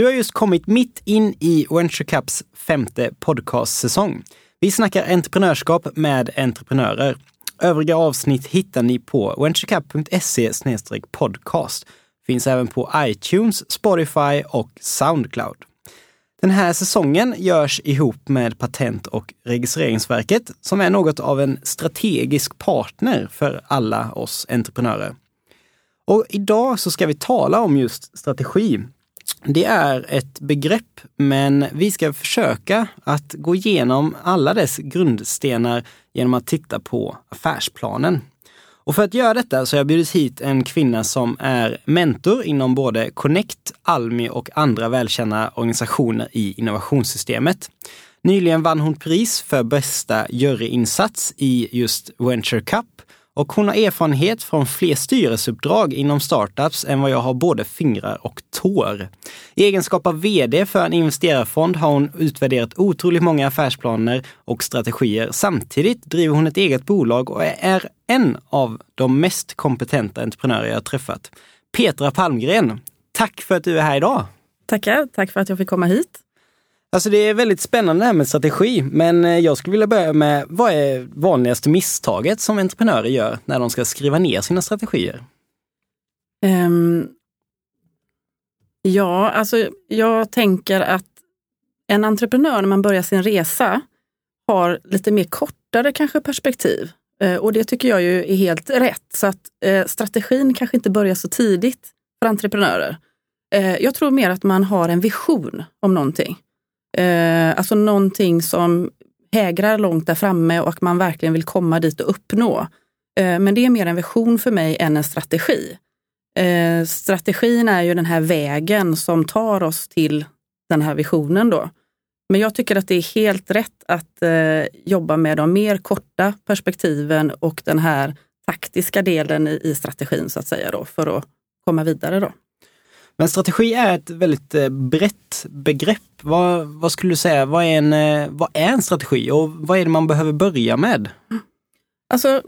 Du har just kommit mitt in i Venture Cups femte podcastsäsong. Vi snackar entreprenörskap med entreprenörer. Övriga avsnitt hittar ni på venturecup.se podcast. Finns även på iTunes, Spotify och Soundcloud. Den här säsongen görs ihop med Patent och registreringsverket som är något av en strategisk partner för alla oss entreprenörer. Och idag så ska vi tala om just strategi. Det är ett begrepp, men vi ska försöka att gå igenom alla dess grundstenar genom att titta på affärsplanen. Och för att göra detta så har jag bjudit hit en kvinna som är mentor inom både Connect, Almi och andra välkända organisationer i innovationssystemet. Nyligen vann hon pris för bästa juryinsats i just Venture Cup och hon har erfarenhet från fler styrelseuppdrag inom startups än vad jag har både fingrar och tår. I egenskap av VD för en investerarfond har hon utvärderat otroligt många affärsplaner och strategier. Samtidigt driver hon ett eget bolag och är en av de mest kompetenta entreprenörer jag träffat. Petra Palmgren, tack för att du är här idag! Tackar, tack för att jag fick komma hit. Alltså det är väldigt spännande det här med strategi, men eh, jag skulle vilja börja med vad är vanligaste misstaget som entreprenörer gör när de ska skriva ner sina strategier? Um, ja, alltså jag tänker att en entreprenör när man börjar sin resa har lite mer kortare kanske perspektiv. Eh, och det tycker jag ju är helt rätt. Så att eh, strategin kanske inte börjar så tidigt för entreprenörer. Jag tror mer att man har en vision om någonting. Eh, alltså någonting som hägrar långt där framme och att man verkligen vill komma dit och uppnå. Eh, men det är mer en vision för mig än en strategi. Eh, strategin är ju den här vägen som tar oss till den här visionen då. Men jag tycker att det är helt rätt att eh, jobba med de mer korta perspektiven och den här taktiska delen i, i strategin så att säga då, för att komma vidare. då. Men strategi är ett väldigt eh, brett begrepp. Vad, vad skulle du säga, vad är, en, eh, vad är en strategi och vad är det man behöver börja med? Alltså,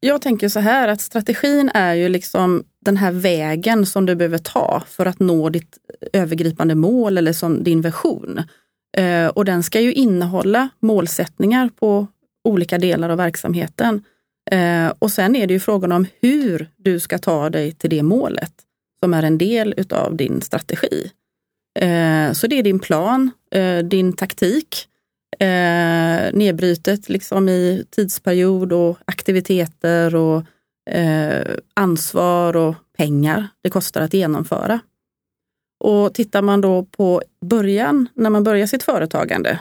jag tänker så här att strategin är ju liksom den här vägen som du behöver ta för att nå ditt övergripande mål eller som din vision. Eh, och den ska ju innehålla målsättningar på olika delar av verksamheten. och sen är det ju frågan om hur du ska ta dig till det målet som är en del utav din strategi. Eh, så det är din plan, eh, din taktik, eh, nedbrytet liksom i tidsperiod och aktiviteter och ansvar och pengar det kostar att genomföra. Och tittar man då på början, när man börjar sitt företagande,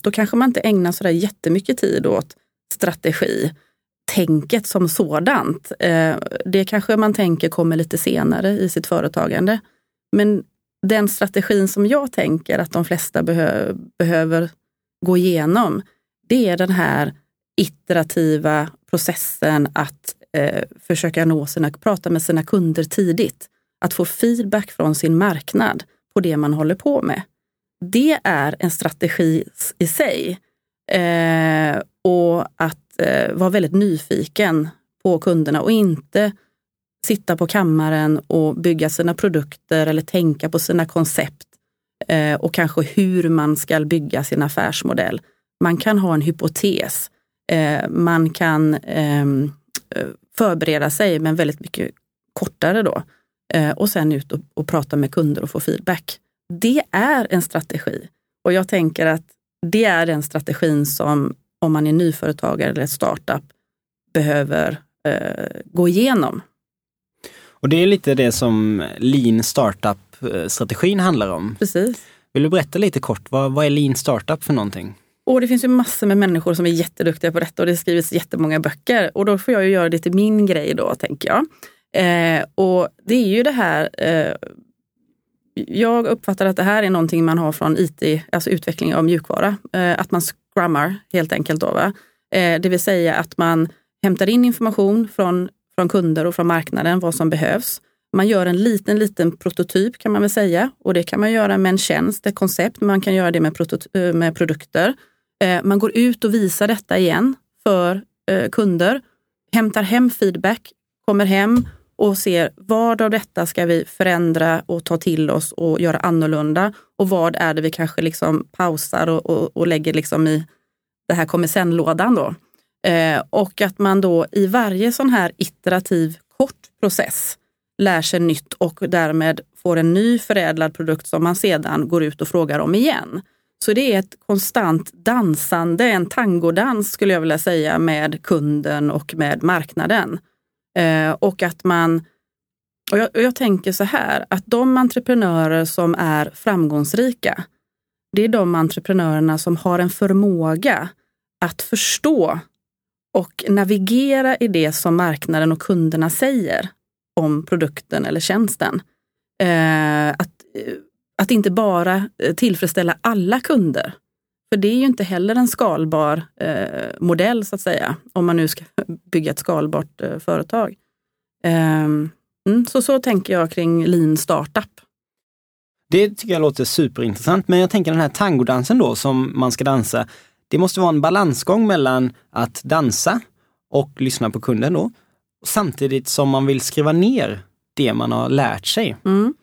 då kanske man inte ägnar så där jättemycket tid åt strategi tänket som sådant. Eh, det kanske man tänker kommer lite senare i sitt företagande. Men den strategin som jag tänker att de flesta behö behöver gå igenom, det är den här iterativa processen att eh, försöka nå sina, prata med sina kunder tidigt. Att få feedback från sin marknad på det man håller på med. Det är en strategi i sig. Eh, och att eh, vara väldigt nyfiken på kunderna och inte sitta på kammaren och bygga sina produkter eller tänka på sina koncept eh, och kanske hur man ska bygga sin affärsmodell. Man kan ha en hypotes. Eh, man kan ehm, eh, förbereda sig, men väldigt mycket kortare då. Eh, och sen ut och, och prata med kunder och få feedback. Det är en strategi. Och jag tänker att det är den strategin som om man är nyföretagare eller startup behöver eh, gå igenom. Och det är lite det som lean startup-strategin handlar om. Precis. Vill du berätta lite kort, vad, vad är lean startup för någonting? Och det finns ju massor med människor som är jätteduktiga på detta och det skrivits jättemånga böcker. Och då får jag ju göra det till min grej då, tänker jag. Eh, och det är ju det här eh, jag uppfattar att det här är någonting man har från IT, alltså utveckling av mjukvara. Eh, att man scrummar helt enkelt. Då, va? Eh, det vill säga att man hämtar in information från, från kunder och från marknaden, vad som behövs. Man gör en liten, liten prototyp kan man väl säga. Och det kan man göra med en tjänst, ett koncept. Man kan göra det med, eh, med produkter. Eh, man går ut och visar detta igen för kunder, hämtar hem feedback, kommer hem och ser vad av detta ska vi förändra och ta till oss och göra annorlunda och vad är det vi kanske liksom pausar och, och, och lägger liksom i det här kommer sen-lådan. Då. Eh, och att man då i varje sån här iterativ kort process lär sig nytt och därmed får en ny förädlad produkt som man sedan går ut och frågar om igen. Så det är ett konstant dansande, en tangodans skulle jag vilja säga med kunden och med marknaden. Eh, och att man, och jag, och jag tänker så här, att de entreprenörer som är framgångsrika, det är de entreprenörerna som har en förmåga att förstå och navigera i det som marknaden och kunderna säger om produkten eller tjänsten. Eh, att, eh, att inte bara eh, tillfredsställa alla kunder. För det är ju inte heller en skalbar eh, modell så att säga, om man nu ska bygga ett skalbart eh, företag. Mm, så, så tänker jag kring lean startup. Det tycker jag låter superintressant, men jag tänker den här tangodansen då som man ska dansa. Det måste vara en balansgång mellan att dansa och lyssna på kunden då, samtidigt som man vill skriva ner det man har lärt sig. Mm.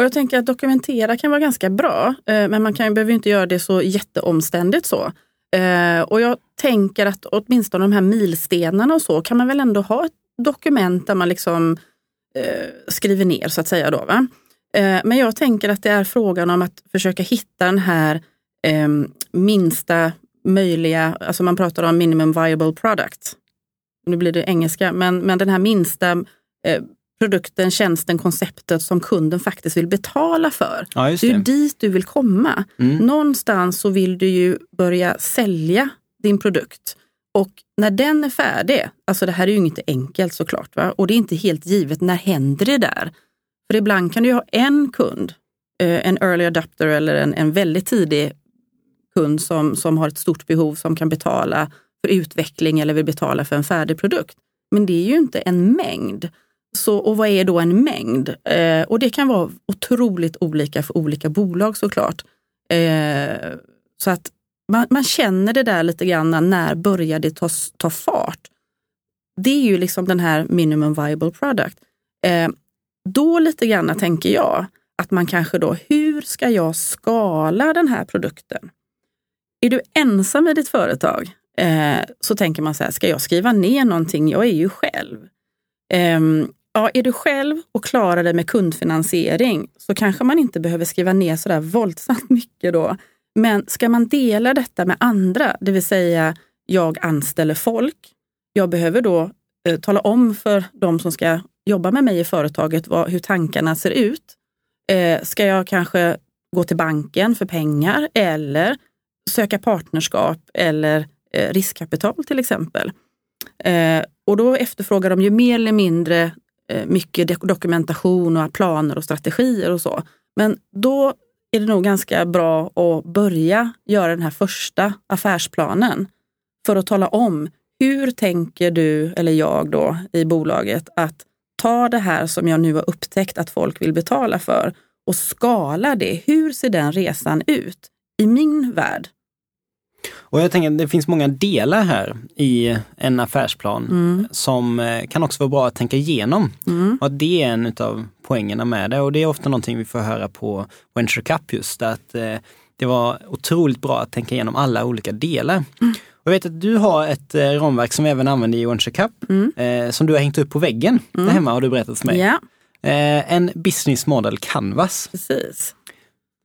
Och jag tänker att dokumentera kan vara ganska bra, eh, men man kan, behöver inte göra det så jätteomständigt så. Eh, och jag tänker att åtminstone de här milstenarna och så kan man väl ändå ha ett dokument där man liksom eh, skriver ner så att säga. Då, va? Eh, men jag tänker att det är frågan om att försöka hitta den här ehm, minsta möjliga, alltså man pratar om minimum viable product. Nu blir det engelska, men, men den här minsta eh, produkten, tjänsten, konceptet som kunden faktiskt vill betala för. Ja, det. det är dit du vill komma. Mm. Någonstans så vill du ju börja sälja din produkt. Och när den är färdig, alltså det här är ju inte enkelt såklart, va? och det är inte helt givet, när händer det där? För ibland kan du ha en kund, eh, en early adapter eller en, en väldigt tidig kund som, som har ett stort behov som kan betala för utveckling eller vill betala för en färdig produkt. Men det är ju inte en mängd. Så, och vad är då en mängd? Eh, och det kan vara otroligt olika för olika bolag såklart. Eh, så att man, man, känner det där lite grann, när börjar det ta, ta fart? Det är ju liksom den här minimum viable product. Eh, då lite grann tänker jag att man kanske då, hur ska jag skala den här produkten? Är du ensam i ditt företag eh, så tänker man så här, ska jag skriva ner någonting? Jag är ju själv. Ehm, ja, är du själv och klarar dig med kundfinansiering så kanske man inte behöver skriva ner så där våldsamt mycket då. Men ska man dela detta med andra, det vill säga jag anställer folk, jag behöver då eh, tala om för de som ska jobba med mig i företaget vad, hur tankarna ser ut. Eh, ska jag kanske gå till banken för pengar eller söka partnerskap eller eh, riskkapital till exempel. Eh, och då efterfrågar de ju mer eller mindre Eh, mycket dokumentation och planer och strategier och så. Men då är det nog ganska bra att börja göra den här första affärsplanen för att tala om hur tänker du eller jag då i bolaget att ta det här som jag nu har upptäckt att folk vill betala för och skala det. Hur ser den resan ut? I min värld och jag tänker att det finns många delar här i en affärsplan mm. som eh, kan också vara bra att tänka igenom. Mm. Och det är en av poängerna med det och det är ofta någonting vi får höra på Venture Cup just att eh, det var otroligt bra att tänka igenom alla olika delar. Mm. Jag vet att du har ett eh, ramverk som vi även använder i Venture Cup mm. eh, som du har hängt upp på väggen där mm. hemma har du berättat för mig. Eh, en business model canvas. Precis.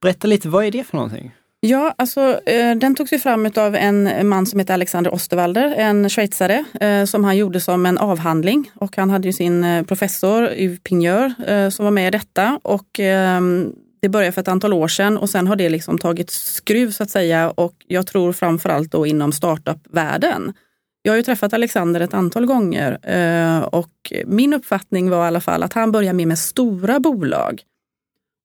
Berätta lite, vad är det för någonting? Ja, alltså, eh, den togs ju fram av en man som heter Alexander Osterwalder, en schweizare, eh, som han gjorde som en avhandling. Och han hade ju sin eh, professor Yves Pigneur som var med i detta. Och ehm, det började för ett antal år sedan och sen har det liksom tagit skruv så att säga. Och jag tror framförallt då inom startup-världen. Jag har ju träffat Alexander ett antal gånger och min uppfattning var i alla fall att han började med, med stora bolag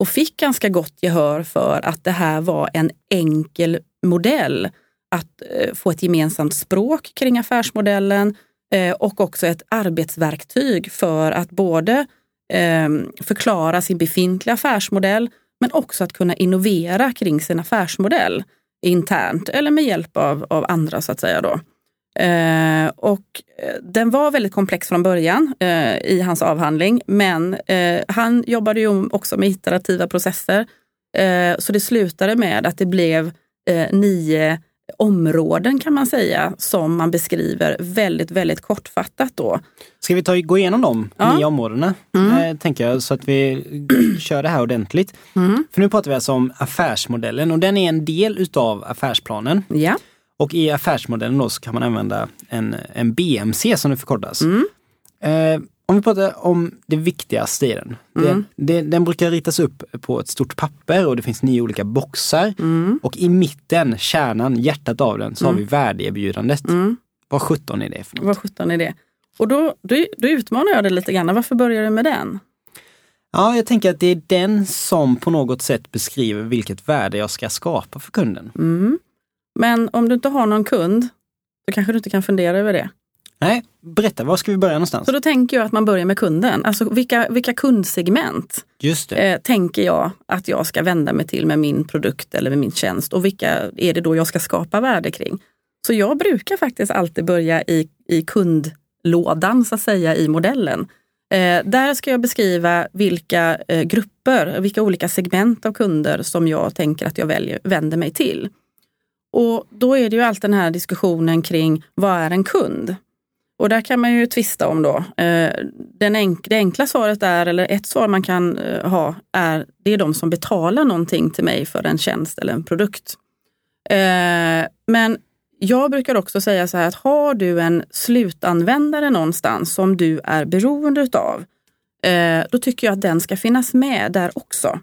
och fick ganska gott gehör för att det här var en enkel modell att eh, få ett gemensamt språk kring affärsmodellen eh, och också ett arbetsverktyg för att både ehm, förklara sin befintliga affärsmodell men också att kunna innovera kring sin affärsmodell internt eller med hjälp av, av andra så att säga. Då. Eh, och eh, den var väldigt komplex från början eh, i hans avhandling, men eh, han jobbade ju också med iterativa processer. Eh, så det slutade med att det blev nio områden kan man säga som man beskriver väldigt, väldigt kortfattat då. Ska vi ta, gå igenom de Ja. nio områdena, Mm. tänker jag, så att vi kör det här ordentligt. Mm. För nu pratar vi alltså om affärsmodellen och den är en del utav affärsplanen. Ja. Och i affärsmodellen då så kan man använda en, en BMC som det förkortas. Mm. Eh, om vi pratar om det viktigaste i den. Mm. Det, det, den brukar ritas upp på ett stort papper och det finns nio olika boxar. Mm. Och i mitten, kärnan, hjärtat av den, så har vi värdeerbjudandet. Mm. Vad 17 är det för något? Vad sjutton är det? Och då, då, då utmanar jag det lite grann. Varför börjar du med den? Ja, jag tänker att det är den som på något sätt beskriver vilket värde jag ska skapa för kunden. Mm. Men om du inte har någon kund, så kanske du inte kan fundera över det. Nej, berätta, var ska vi börja någonstans? Så då tänker jag att man börjar med kunden. Alltså vilka, vilka kundsegment Just eh, tänker jag att jag ska vända mig till med min produkt eller med min tjänst och vilka är det då jag ska skapa värde kring? Så jag brukar faktiskt alltid börja i, i kundlådan så att säga i modellen. Eh, där ska jag beskriva vilka eh, grupper, vilka olika segment av kunder som jag tänker att jag väljer, vänder mig till. Och då är det ju allt den här diskussionen kring vad är en kund? Och där kan man ju tvista om då. Eh, den enk det enkla svaret är, eller ett svar man kan eh, ha, är det är de som betalar någonting till mig för en tjänst eller en produkt. Eh, men jag brukar också säga så här att har du en slutanvändare någonstans som du är beroende utav, då tycker jag att den ska finnas med där också.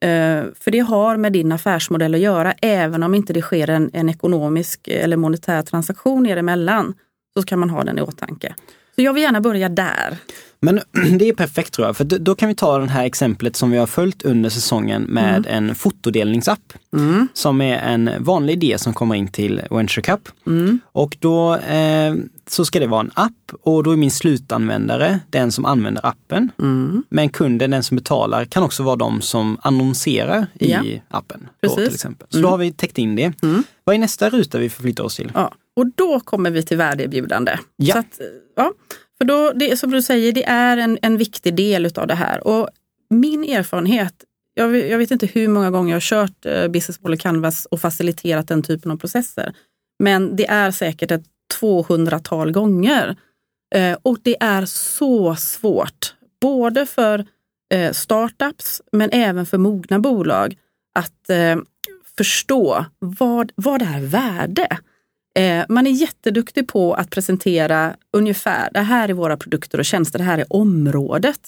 Eh, för det har med din affärsmodell att göra, även om inte det sker en, en ekonomisk eller monetär transaktion er emellan, så kan man ha den i åtanke. Så jag vill gärna börja där. Men det är perfekt tror jag, för då- kan vi ta det här exemplet som vi har följt under säsongen med en fotodelningsapp. Mm. Som är en vanlig idé som kommer in till Venture Cup. Mm. Och då eh, så ska det vara en app och då är min slutanvändare den som använder appen. Mm. Men kunden, den som betalar, kan också vara de som annonserar i Ja. appen. Då, till exempel. Så då har vi täckt in det. Mm. Vad är nästa ruta vi förflyttar oss till? Ja. Och då kommer vi till värdeerbjudande. Ja. Så att, ja. För då, det, som du säger, det är en, en viktig del utav det här. Och min erfarenhet, jag, vet- jag vet inte hur många gånger jag har kört eh, Business Model Canvas och faciliterat den typen av processer. Men det är säkert ett 200-tal gånger. Eh, och det är så svårt, både för eh, startups men även för mogna bolag, att eh, förstå vad, vad är värde? Eh, man är jätteduktig på att presentera ungefär, det här är våra produkter och tjänster, det här är området.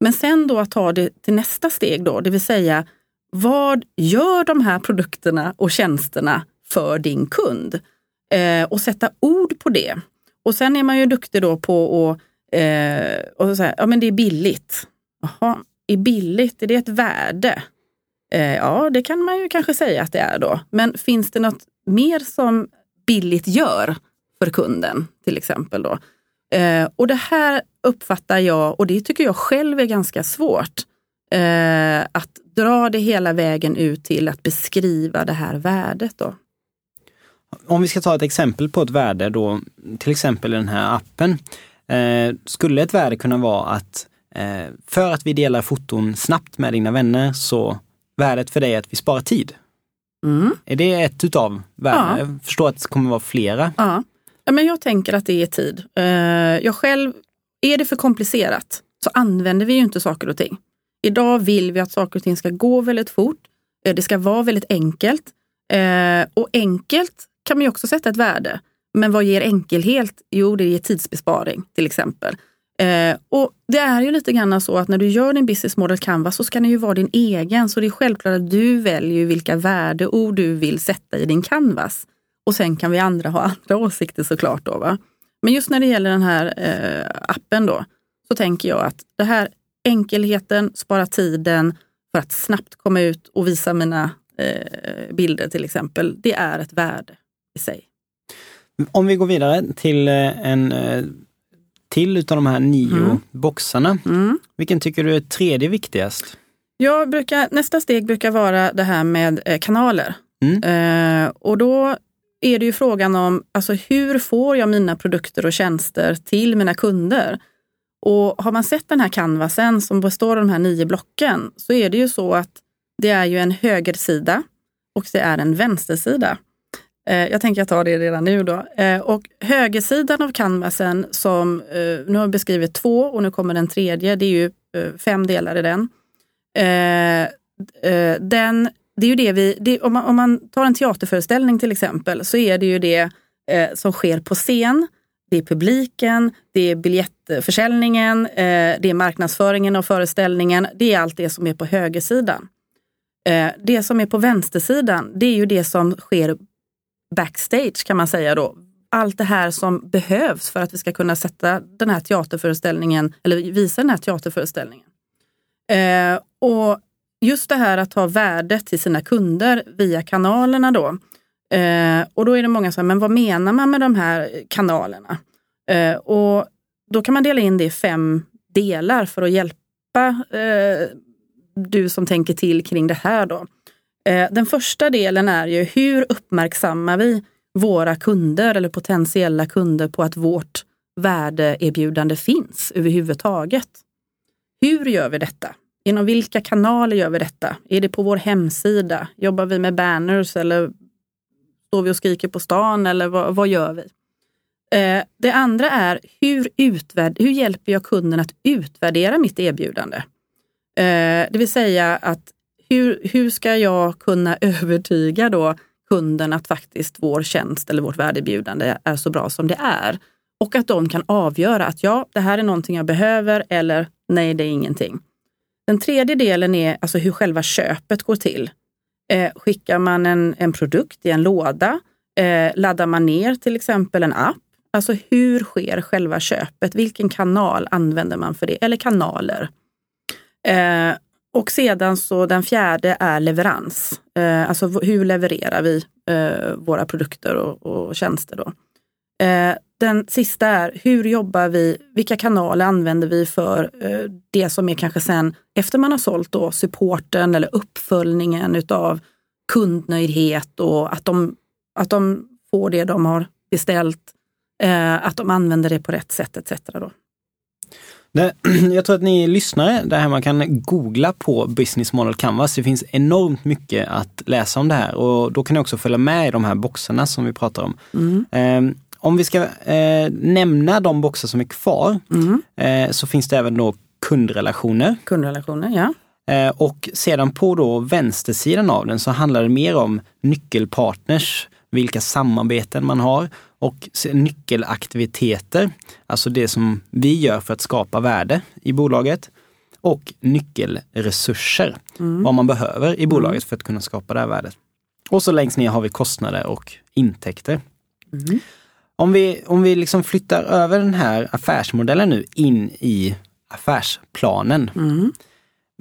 Men sen då att ta det till nästa steg då, det vill säga vad gör de här produkterna och tjänsterna för din kund? Eh, och sätta ord på det. Och sen är man ju duktig då på att eh, och säga, ja men det är billigt. Jaha, är billigt, är det ett värde? Eh, ja, det kan man ju kanske säga att det är då. Men finns det något mer som billigt gör för kunden till exempel då? Eh, och det här uppfattar jag, och det tycker jag själv är ganska svårt, eh, att dra det hela vägen ut till att beskriva det här värdet. Då. Om vi ska ta ett exempel på ett värde då, till exempel den här appen. Eh, skulle ett värde kunna vara att eh, för att vi delar foton snabbt med dina vänner så värdet för dig är att vi sparar tid. Mm. Är det ett utav värdena? Jag förstår att det kommer vara flera. Ja. ja, men jag tänker att det är tid. Eh, jag själv, är det för komplicerat så använder vi ju inte saker och ting. Idag vill vi att saker och ting ska gå väldigt fort. Eh, det ska vara väldigt enkelt. Eh, och enkelt kan man ju också sätta ett värde. Men vad ger enkelhet? Jo, det ger tidsbesparing till exempel. Eh, och Det är ju lite grann så att när du gör din business model canvas så ska den ju vara din egen. Så det är självklart att du väljer vilka värdeord du vill sätta i din canvas. Och sen kan vi andra ha andra åsikter såklart. Då, va? Men just när det gäller den här eh, appen då, så tänker jag att det här enkelheten, spara tiden för att snabbt komma ut och visa mina eh, bilder till exempel, det är ett värde i sig. Om vi går vidare till eh, en eh, till utav de här nio Mm. boxarna. Mm. Vilken tycker du är tredje viktigast? Jag brukar, nästa steg brukar vara det här med eh, kanaler. Mm. Eh, och då är det ju frågan om alltså hur får jag mina produkter och tjänster till mina kunder? Och har man sett den här canvasen som består av de här nio blocken så är det ju så att det är ju en högersida och det är en vänstersida. Eh, jag tänker jag tar det redan nu då. Eh, och högersidan av canvasen som, eh, nu har jag beskrivit två och nu kommer den tredje, det är ju fem delar i den. den det är ju det vi, det, om, man, om man tar en teaterföreställning till exempel, så är det ju det som sker på scen. Det är publiken, det är biljettförsäljningen, det är marknadsföringen av föreställningen. Det är allt det som är på högersidan. Det som är på vänstersidan, det är ju det som sker backstage kan man säga då. Allt det här som behövs för att vi ska kunna sätta den här teaterföreställningen, eller visa den här teaterföreställningen. Eh, och just det här att ha värde till sina kunder via kanalerna då. Eh, och då är det många som säger, men vad menar man med de här kanalerna? Eh, och då kan man dela in det i fem delar för att hjälpa eh, du som tänker till kring det här. då. Eh, den första delen är ju hur uppmärksammar vi våra kunder eller potentiella kunder på att vårt värdeerbjudande finns överhuvudtaget. Hur gör vi detta? Inom vilka kanaler gör vi detta? Är det på vår hemsida? Jobbar vi med banners eller står vi och skriker på stan eller vad, vad gör vi? Eh, det andra är hur, utvärd, hur hjälper jag kunden att utvärdera mitt erbjudande? Eh, det vill säga att hur, hur ska jag kunna övertyga då kunden att faktiskt vår tjänst eller vårt värdebjudande är så bra som det är? Och att de kan avgöra att ja, det här är någonting jag behöver eller nej, det är ingenting. Den tredje delen är alltså hur själva köpet går till. Eh, skickar man en, en produkt i en låda? Eh, laddar man ner till exempel en app? Alltså hur sker själva köpet? Vilken kanal använder man för det? Eller kanaler. Eh, och sedan så den fjärde är leverans. Eh, alltså hur levererar vi eh, våra produkter och, och tjänster då? Eh, den sista är hur jobbar vi? Vilka kanaler använder vi för eh, det som är kanske sen efter man har sålt då supporten eller uppföljningen utav kundnöjdhet och att de, att de får det de har beställt, eh, att de använder det på rätt sätt etc. Då. Det, jag tror att ni lyssnare där hemma kan googla på Business Model Canvas. Det finns enormt mycket att läsa om det här och då kan ni också följa med i de här boxarna som vi pratar om. Mm. Eh, om vi ska eh, nämna de boxar som är kvar mm. eh, så finns det även då kundrelationer. Kundrelationer, ja. Eh, och sedan på då vänstersidan av den så handlar det mer om nyckelpartners, vilka samarbeten man har och nyckelaktiviteter, alltså det som vi gör för att skapa värde i bolaget. Och nyckelresurser, mm. vad man behöver i bolaget mm. för att kunna skapa det här värdet. Och så längst ner har vi kostnader och intäkter. Mm. Om vi, om vi liksom flyttar över den här affärsmodellen nu in i affärsplanen. Mm.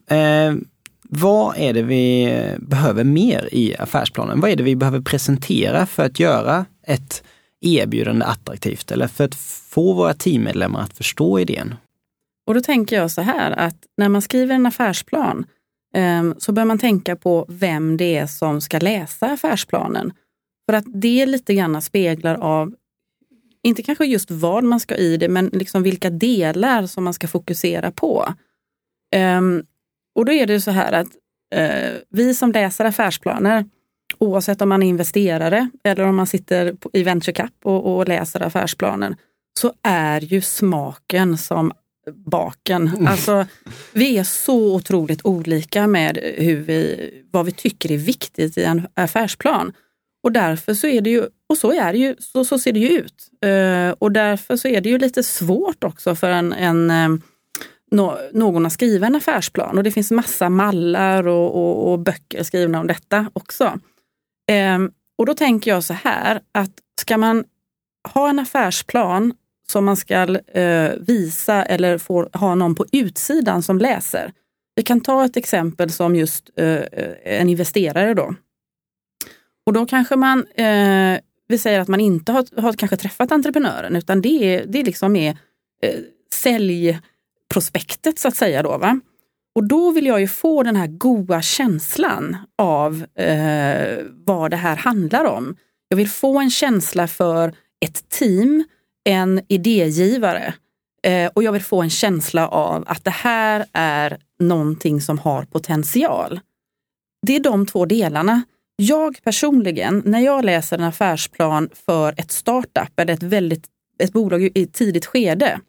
Eh, vad är det vi behöver mer i affärsplanen? Vad är det vi behöver presentera för att göra ett erbjudande attraktivt eller för att få våra teammedlemmar att förstå idén? Och då tänker jag så här att när man skriver en affärsplan ehm, så bör man tänka på vem det är som ska läsa affärsplanen. För att det lite grann speglar av, inte kanske just vad man ska i det, men liksom vilka delar som man ska fokusera på. Ehm, och då är det så här att eh, vi som läser affärsplaner, oavsett om man är investerare eller om man sitter i venture cap och, och läser affärsplanen, så är ju smaken som baken. Mm. Alltså, vi är så otroligt olika med hur vi, vad vi tycker är viktigt i en affärsplan. Och därför så är det ju, och så är det ju, så, så ser det ju ut. Uh, och därför så är det ju lite svårt också för en, en um, no, någon att skriva en affärsplan. Och det finns massa mallar och, och, och böcker skrivna om detta också. Ehm, och då tänker jag så här att ska man ha en affärsplan som man ska eh, visa eller få ha någon på utsidan som läser. Vi kan ta ett exempel som just eh, en investerare då. Och då kanske man, eh, vi säger att man inte har, har kanske träffat entreprenören utan det är, det liksom är säljprospektet så att säga. Då, va? Och då vill jag ju få den här goa känslan av eh, vad det här handlar om. Jag vill få en känsla för ett team, en idégivare eh, och jag vill få en känsla av att det här är någonting som har potential. Det är de två delarna. Jag personligen, när jag läser en affärsplan för ett startup eller ett, väldigt, ett bolag i ett tidigt skede,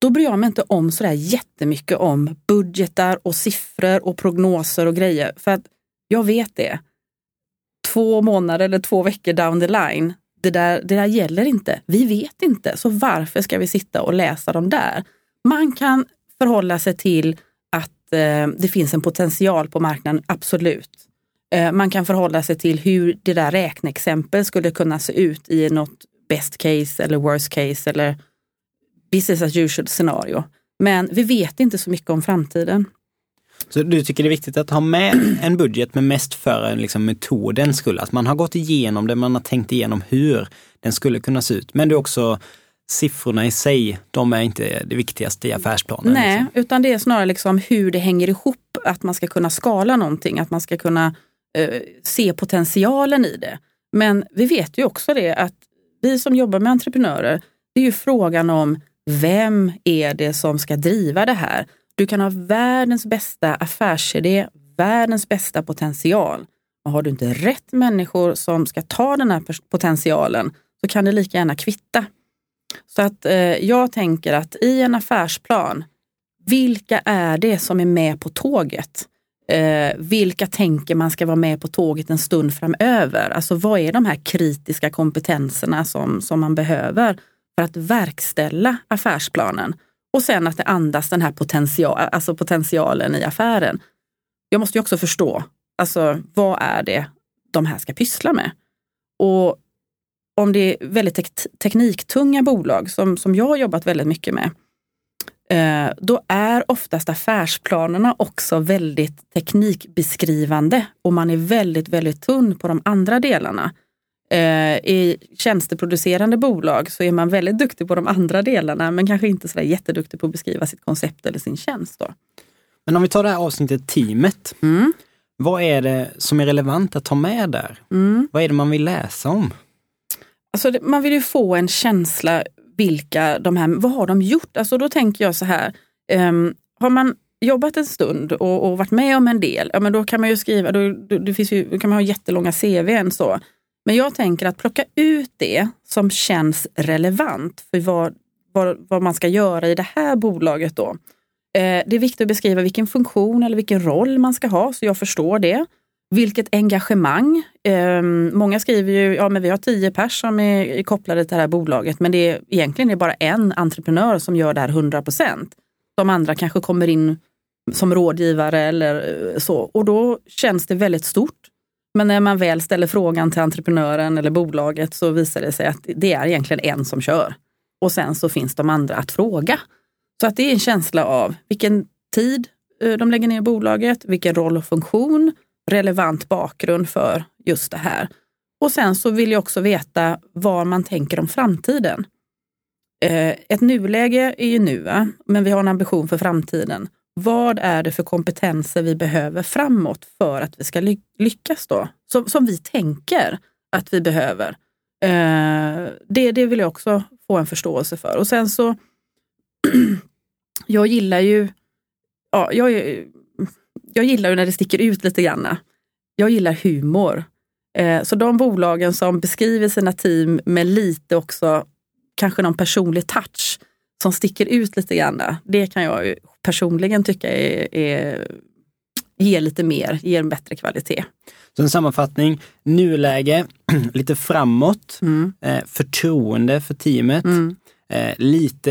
då bryr jag mig inte om sådär jättemycket om budgetar och siffror och prognoser och grejer. För att jag vet det. Två månader eller två veckor down the line, det där, det där gäller inte. Vi vet inte, så varför ska vi sitta och läsa dem där? Man kan förhålla sig till att eh, det finns en potential på marknaden, absolut. Eh, man kan förhålla sig till hur det där räkneexempel skulle kunna se ut i något best case eller worst case eller business as usual scenario. Men vi vet inte så mycket om framtiden. Så du tycker det är viktigt att ha med en budget men mest för liksom metodens skull? Att man har gått igenom det, man har tänkt igenom hur den skulle kunna se ut. Men det är också siffrorna i sig, de är inte det viktigaste i affärsplanen. Nej, liksom. utan det är snarare liksom hur det hänger ihop, att man ska kunna skala någonting, att man ska kunna eh, se potentialen i det. Men vi vet ju också det att vi som jobbar med entreprenörer, det är ju frågan om vem är det som ska driva det här? Du kan ha världens bästa affärsidé, världens bästa potential. Och har du inte rätt människor som ska ta den här potentialen så kan det lika gärna kvitta. Så att eh, jag tänker att i en affärsplan, vilka är det som är med på tåget? Eh, vilka tänker man ska vara med på tåget en stund framöver? Alltså vad är de här kritiska kompetenserna som, som man behöver för att verkställa affärsplanen? Och sen att det andas den här potential, alltså potentialen i affären. Jag måste ju också förstå, alltså vad är det de här ska pyssla med? Och om det är väldigt tek tekniktunga bolag som, som jag har jobbat väldigt mycket med, eh, då är oftast affärsplanerna också väldigt teknikbeskrivande och man är väldigt, väldigt tunn på de andra delarna. Eh, I tjänsteproducerande bolag så är man väldigt duktig på de andra delarna men kanske inte så jätteduktig på att beskriva sitt koncept eller sin tjänst. Då. Men om vi tar det här avsnittet teamet. Mm. Vad är det som är relevant att ta med där? Mm. Vad är det man vill läsa om? Alltså, man vill ju få en känsla vilka de här, vad har de gjort? Alltså då tänker jag så här, um, har man jobbat en stund och, och, varit med om en del, ja men då kan man ju skriva, då, då, det finns ju, då kan man ha jättelånga CVn så. Men jag tänker att plocka ut det som känns relevant för vad, vad, vad man ska göra i det här bolaget då. Eh, det är viktigt att beskriva vilken funktion eller vilken roll man ska ha så jag förstår det. Vilket engagemang. Eh, många skriver ju, ja men vi har tio pers som är, är kopplade till det här bolaget men det är egentligen är bara en entreprenör som gör det här 100 procent. De andra kanske kommer in som rådgivare eller eh, så och då känns det väldigt stort. Men när man väl ställer frågan till entreprenören eller bolaget så visar det sig att det är egentligen en som kör. Och sen så finns de andra att fråga. Så att det är en känsla av vilken tid eh, de lägger ner bolaget, vilken roll och funktion, relevant bakgrund för just det här. Och sen så vill jag också veta vad man tänker om framtiden. Eh, ett nuläge är ju nu, men vi har en ambition för framtiden. Vad är det för kompetenser vi behöver framåt för att vi ska lyckas då? Som, som vi tänker att vi behöver. Eh, det, det vill jag också få en förståelse för. Och sen så, jag gillar ju, ja, jag, jag gillar ju när det sticker ut lite grann. Jag gillar humor. Eh, så de bolagen som beskriver sina team med lite också, kanske någon personlig touch som sticker ut lite grann, det kan jag personligen tycka är, är, ger lite mer, ger en bättre kvalitet. Så en sammanfattning, nuläge, lite framåt, mm. eh, förtroende för teamet, mm. eh, lite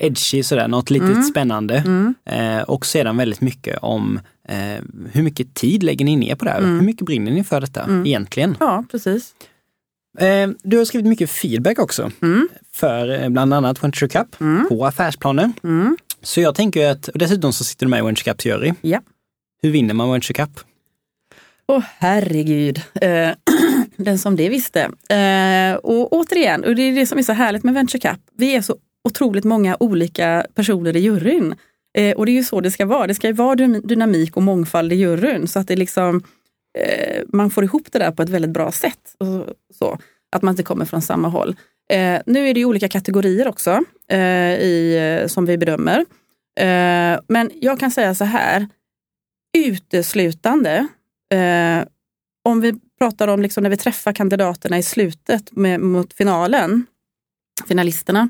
edgy sådär, något litet mm. spännande mm. eh, och sedan väldigt mycket om eh, hur mycket tid lägger ni ner på det här? Mm. Hur mycket brinner ni för detta mm. egentligen? Ja, precis. Eh, du har skrivit mycket feedback också för eh, bland annat Venture Cup på affärsplaner. Så jag tänker att, och dessutom så sitter du med i Venture Cups jury. Ja. Hur vinner man Venture Cup? Åh oh, herregud, eh, den som det visste. Eh, och återigen, och det är det som är så härligt med Venture Cup, vi är så otroligt många olika personer i juryn. Eh, och det är ju så det ska vara, det ska ju vara dynamik och mångfald i juryn. Så att det liksom, eh, man får ihop det där på ett väldigt bra sätt. Och så, att man inte kommer från samma håll. Eh, nu är det ju olika kategorier också eh, i, eh, som vi bedömer. Eh, men jag kan säga så här, uteslutande, eh, om vi pratar om liksom när vi träffar kandidaterna i slutet med, mot finalen, finalisterna,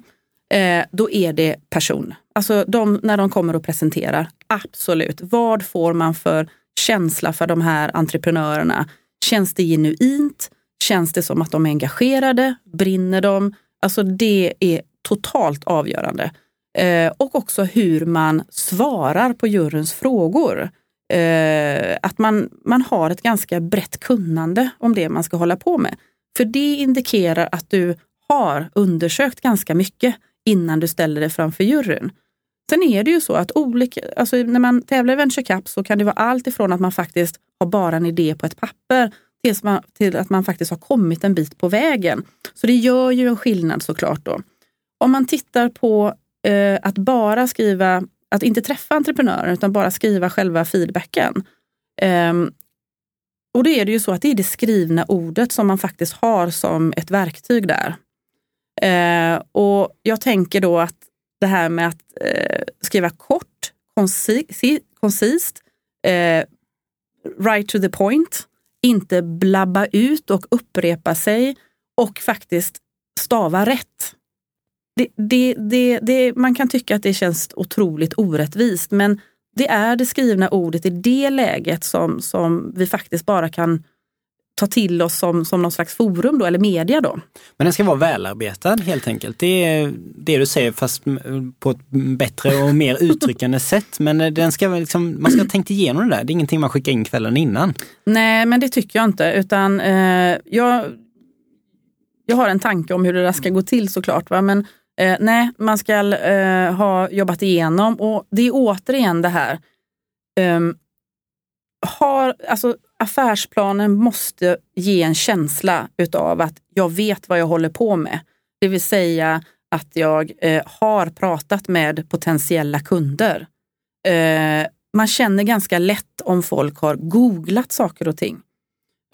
eh, då är det person. Alltså de, när de kommer och presenterar, absolut. Vad får man för känsla för de här entreprenörerna? Känns det genuint? Känns det som att de är engagerade? Brinner de? Alltså det är totalt avgörande. Eh, och också hur man svarar på juryns frågor. Eh, att man, man har ett ganska brett kunnande om det man ska hålla på med. För det indikerar att du har undersökt ganska mycket innan du ställer dig framför juryn. Sen är det ju så att olika, alltså när man tävlar i Venture Cup så kan det vara allt ifrån att man faktiskt har bara en idé på ett papper tills man, till att man faktiskt har kommit en bit på vägen. Så det gör ju en skillnad såklart. Då. Om man tittar på eh, att bara skriva, att inte träffa entreprenören utan bara skriva själva feedbacken. Eh, och då är det ju så att det är det skrivna ordet som man faktiskt har som ett verktyg där. Eh, och jag tänker då att det här med att eh, skriva kort, koncist, eh, right to the point, inte blabba ut och upprepa sig och faktiskt stava rätt. Det, det, det, det, man kan tycka att det känns otroligt orättvist men det är det skrivna ordet i det läget som, som vi faktiskt bara kan ta till oss som, som någon slags forum då, eller media då. Men den ska vara välarbetad helt enkelt. Det är det du säger fast på ett bättre och mer uttryckande sätt. Men den ska liksom, man ska ha tänkt igenom det där. Det är ingenting man skickar in kvällen innan. Nej, men det tycker jag inte. Utan eh, jag, jag har en tanke om hur det där ska gå till såklart. Va? Men eh, nej, man ska eh, ha jobbat igenom och det är återigen det här. Um, har, alltså, affärsplanen måste ge en känsla utav att jag vet vad jag håller på med. Det vill säga att jag eh, har pratat med potentiella kunder. Eh, man känner ganska lätt om folk har googlat saker och ting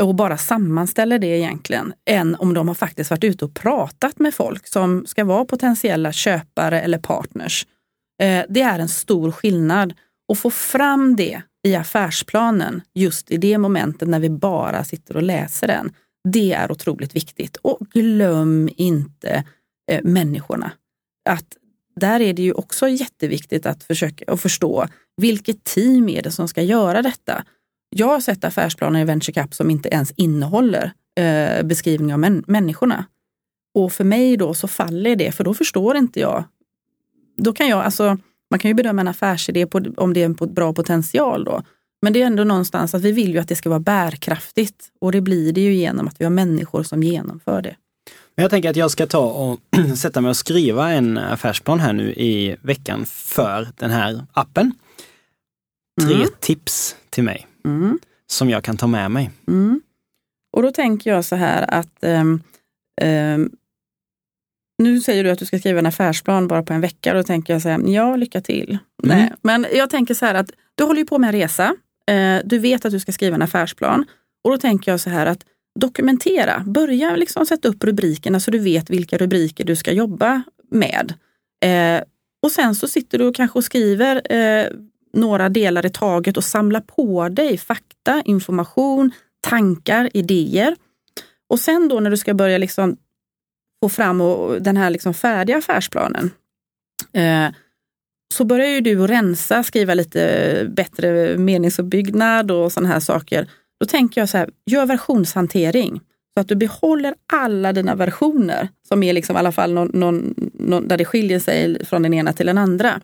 och bara sammanställer det egentligen, än om de har faktiskt varit ute och pratat med folk som ska vara potentiella köpare eller partners. Eh, det är en stor skillnad. Att få fram det i affärsplanen just i det momentet när vi bara sitter och läser den. Det är otroligt viktigt. Och glöm inte eh, människorna. Att där är det ju också jätteviktigt att försöka att förstå vilket team är det som ska göra detta. Jag har sett affärsplaner i Venture Cap som inte ens innehåller eh, beskrivning av män, människorna. Och för mig då så faller det, för då förstår inte jag. Då kan jag, alltså man kan ju bedöma en affärsidé på, om det är en bra potential då. Men det är ändå någonstans att vi vill ju att det ska vara bärkraftigt och det blir det ju genom att vi har människor som genomför det. Jag tänker att jag ska ta och sätta mig och skriva en affärsplan här nu i veckan för den här appen. Tre mm. tips till mig mm. som jag kan ta med mig. Mm. Och då tänker jag så här att um, um, nu säger du att du ska skriva en affärsplan bara på en vecka. Då tänker jag så här, ja lycka till. Mm. Nej. Men jag tänker så här att du håller ju på med en resa. Eh, du vet att du ska skriva en affärsplan. Och då tänker jag så här att dokumentera. Börja liksom sätta upp rubrikerna så du vet vilka rubriker du ska jobba med. Eh, och sen så sitter du och kanske och skriver eh, några delar i taget och samlar på dig fakta, information, tankar, idéer. Och sen då när du ska börja liksom få fram och, den här liksom färdiga affärsplanen, eh, så börjar ju du rensa, skriva lite bättre meningsuppbyggnad och sådana här saker. Då tänker jag så här, gör versionshantering så att du behåller alla dina versioner som är liksom i alla fall någon, någon, någon, där det skiljer sig från den ena till den andra.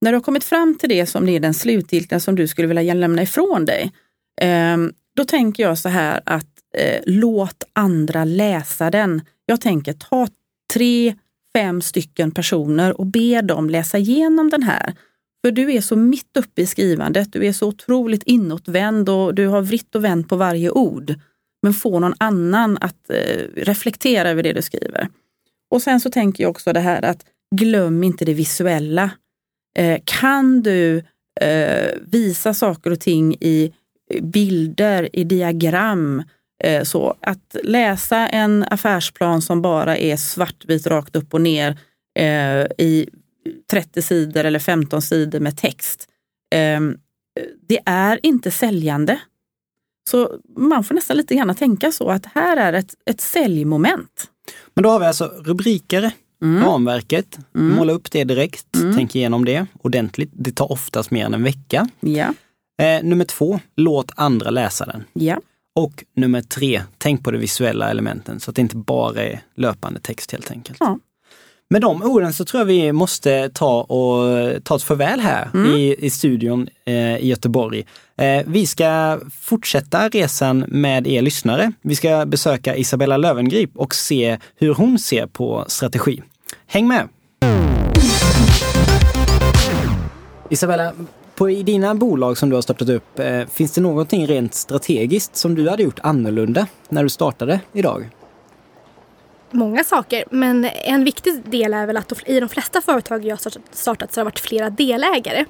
När du har kommit fram till det som är den slutgiltiga som du skulle vilja lämna ifrån dig, eh, då tänker jag så här att eh, låt andra läsa den jag tänker ta tre, fem stycken personer och be dem läsa igenom den här. För du är så mitt uppe i skrivandet, du är så otroligt inåtvänd och du har vritt och vänt på varje ord. Men få någon annan att eh, reflektera över det du skriver. Och sen så tänker jag också det här att glöm inte det visuella. Eh, kan du eh, visa saker och ting i eh, bilder, i diagram. Eh, så att läsa en affärsplan som bara är svartvit rakt upp och ner eh, i 30 sidor eller 15 sidor med text. Eh, det är inte säljande. Så man får nästan lite grann tänka så att här är ett, ett säljmoment. Men då har vi alltså rubriker, mm. ramverket, mm. måla upp det direkt, mm. tänk igenom det ordentligt. Det tar oftast mer än en vecka. Ja. Eh, nummer två, låt andra läsa den. Ja. Och nummer tre, tänk på de visuella elementen så att det inte bara är löpande text helt enkelt. Ja. Med de orden så tror jag vi måste ta och ta ett farväl här mm. i, i studion eh, i Göteborg. Eh, vi ska fortsätta resan med er lyssnare. Vi ska besöka Isabella Lövengrip och se hur hon ser på strategi. Häng med! Isabella, på, I dina bolag som du har startat upp, eh, finns det någonting rent strategiskt som du hade gjort annorlunda när du startade idag? Många saker, men en viktig del är väl att i de flesta företag jag startat så har det varit flera delägare.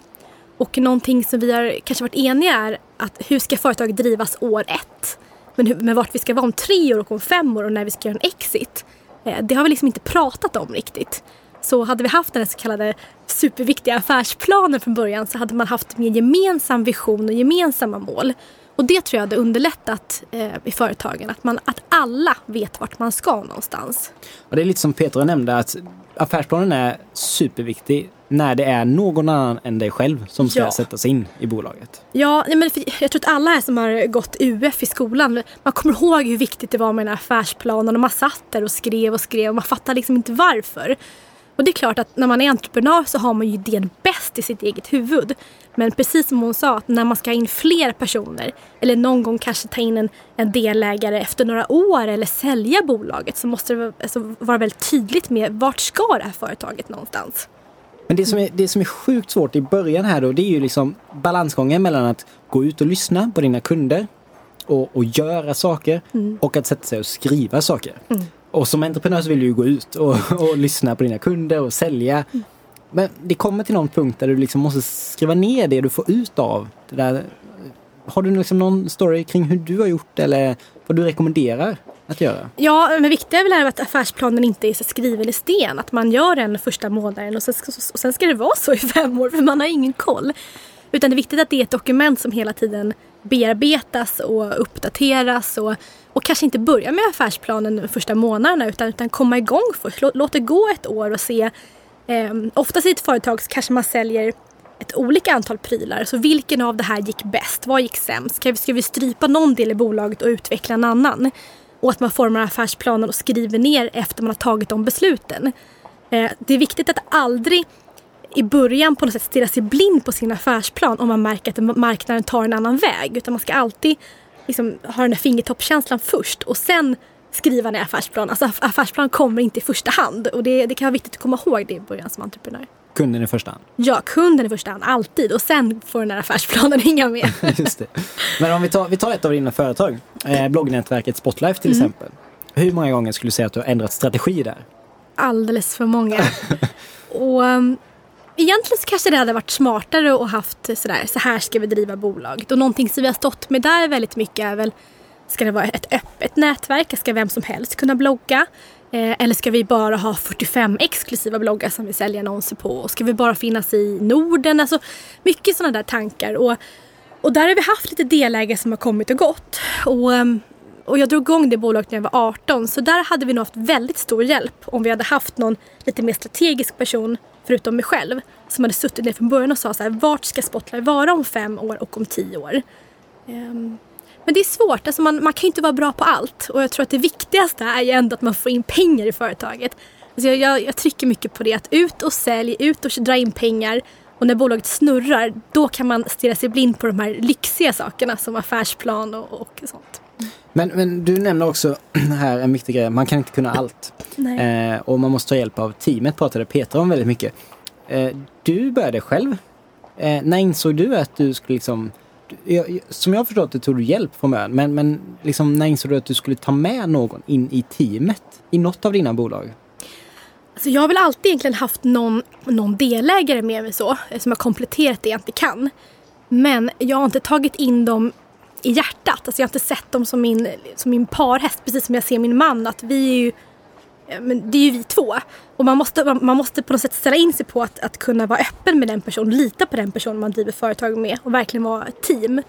Och någonting som vi har kanske varit eniga är att hur ska företaget drivas år ett? Men, hur, men vart vi ska vara om tre år och om fem år och när vi ska göra en exit. Eh, det har vi liksom inte pratat om riktigt. Så hade vi haft den så kallade superviktiga affärsplanen från början så hade man haft mer gemensam vision och gemensamma mål. Och det tror jag hade underlättat eh, i företagen, att, man, att alla vet vart man ska någonstans. Och det är lite som Petra nämnde att affärsplanen är superviktig när det är någon annan än dig själv som ska ja. sättas in i bolaget. Ja, men jag tror att alla här som har gått UF i skolan, man kommer ihåg hur viktigt det var med den här affärsplanen och man satt där och skrev och skrev och man fattade liksom inte varför. Och det är klart att när man är entreprenör så har man ju idén bäst i sitt eget huvud. Men precis som hon sa, att när man ska ha in fler personer eller någon gång kanske ta in en, en delägare efter några år eller sälja bolaget så måste det alltså, vara väldigt tydligt med vart ska det här företaget någonstans. Men det som, är, det som är sjukt svårt i början här då, det är ju liksom balansgången mellan att gå ut och lyssna på dina kunder och, och göra saker mm. och att sätta sig och skriva saker. Mm. Och som entreprenör så vill du ju gå ut och, och lyssna på dina kunder och sälja. Men det kommer till någon punkt där du liksom måste skriva ner det du får ut av det där. Har du liksom någon story kring hur du har gjort eller vad du rekommenderar att göra? Ja, men viktigt är väl att affärsplanen inte är så skriven i sten. Att man gör den första månaden och sen, och sen ska det vara så i fem år för man har ingen koll. Utan det är viktigt att det är ett dokument som hela tiden bearbetas och uppdateras och, och kanske inte börja med affärsplanen de första månaderna utan, utan komma igång först. Låt, låt det gå ett år och se. Eh, oftast i ett företag så kanske man säljer ett olika antal prylar. Så vilken av det här gick bäst? Vad gick sämst? Ska vi, ska vi strypa någon del i bolaget och utveckla en annan? Och att man formar affärsplanen och skriver ner efter man har tagit de besluten. Eh, det är viktigt att aldrig i början på något sätt stirra sig blind på sin affärsplan om man märker att marknaden tar en annan väg. Utan man ska alltid liksom ha den där fingertoppskänslan först och sen skriva ner affärsplan. Alltså affärsplan kommer inte i första hand och det, det kan vara viktigt att komma ihåg det i början som entreprenör. Kunden i första hand? Ja, kunden i första hand, alltid. Och sen får den här affärsplanen hänga med. Just det. Men om vi tar, vi tar ett av dina företag, eh, bloggnätverket Spotlife till mm. exempel. Hur många gånger skulle du säga att du har ändrat strategi där? Alldeles för många. och um, Egentligen så kanske det hade varit smartare att haft sådär, så här ska vi driva bolaget. Och någonting som vi har stått med där väldigt mycket är väl, ska det vara ett öppet nätverk? Ska vem som helst kunna blogga? Eh, eller ska vi bara ha 45 exklusiva bloggar som vi säljer annonser på? Och ska vi bara finnas i Norden? Alltså mycket sådana där tankar. Och, och där har vi haft lite delägare som har kommit och gått. Och, ehm, och jag drog igång det bolaget när jag var 18 så där hade vi nog haft väldigt stor hjälp om vi hade haft någon lite mer strategisk person förutom mig själv, som hade suttit ner från början och sa så här, vart ska Spotlight vara om fem år och om tio år? Um, men det är svårt, alltså man, man kan ju inte vara bra på allt och jag tror att det viktigaste är ju ändå att man får in pengar i företaget. Alltså jag, jag, jag trycker mycket på det, att ut och sälj, ut och dra in pengar och när bolaget snurrar, då kan man stirra sig blind på de här lyxiga sakerna som affärsplan och, och sånt. Men, men du nämner också här en viktig grej, man kan inte kunna allt. Eh, och man måste ta hjälp av teamet, pratade Peter om väldigt mycket. Eh, du började själv. Eh, när insåg du att du skulle liksom jag, som jag förstått det tog du hjälp från början, men, men liksom, när insåg du att du skulle ta med någon in i teamet i något av dina bolag? Alltså jag har väl alltid egentligen haft någon, någon delägare med mig så, som har kompletterat det jag inte kan. Men jag har inte tagit in dem i hjärtat. Alltså jag har inte sett dem som min, som min parhäst, precis som jag ser min man. Att vi är ju, eh, men det är ju vi två. Och man måste, man måste på något sätt ställa in sig på att, att kunna vara öppen med den personen, lita på den personen man driver företag med och verkligen vara ett team.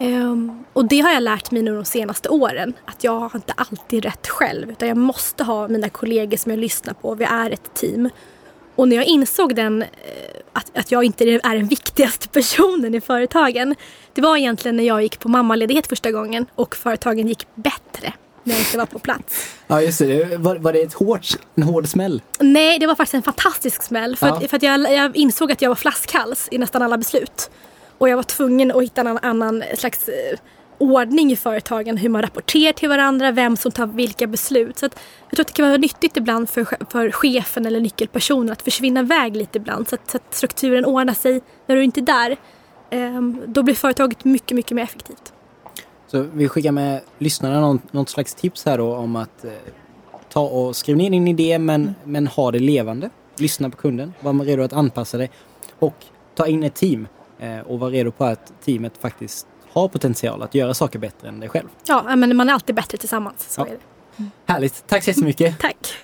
Um, och det har jag lärt mig nu de senaste åren. Att jag har inte alltid rätt själv. Utan jag måste ha mina kollegor som jag lyssnar på. Vi är ett team. Och när jag insåg den, eh, att, att jag inte är den viktigaste personen i företagen. Det var egentligen när jag gick på mammaledighet första gången och företagen gick bättre när jag inte var på plats. Ja just det, var, var det ett hårt, en hård smäll? Nej, det var faktiskt en fantastisk smäll. För, ja. att, för att jag, jag, insåg att jag var flaskhals i nästan alla beslut. Och jag var tvungen att hitta en annan slags eh, ordning i företagen, hur man rapporterar till varandra, vem som tar vilka beslut. Så att jag tror att det kan vara nyttigt ibland för, för chefen eller nyckelpersonen att försvinna iväg lite ibland så att, så att strukturen ordnar sig när du inte är där. Ehm, då blir företaget mycket, mycket mer effektivt. Så vi skickar med lyssnarna någon, något slags tips här då om att eh, ta och skriv ner din idé men, mm. men ha det levande. Lyssna på kunden, var redo att anpassa dig och ta in ett team eh, och var redo på att teamet faktiskt har potential att göra saker bättre än dig själv. Ja, men man är alltid bättre tillsammans. Så ja. är det. Mm. Härligt. Tack så jättemycket. Tack.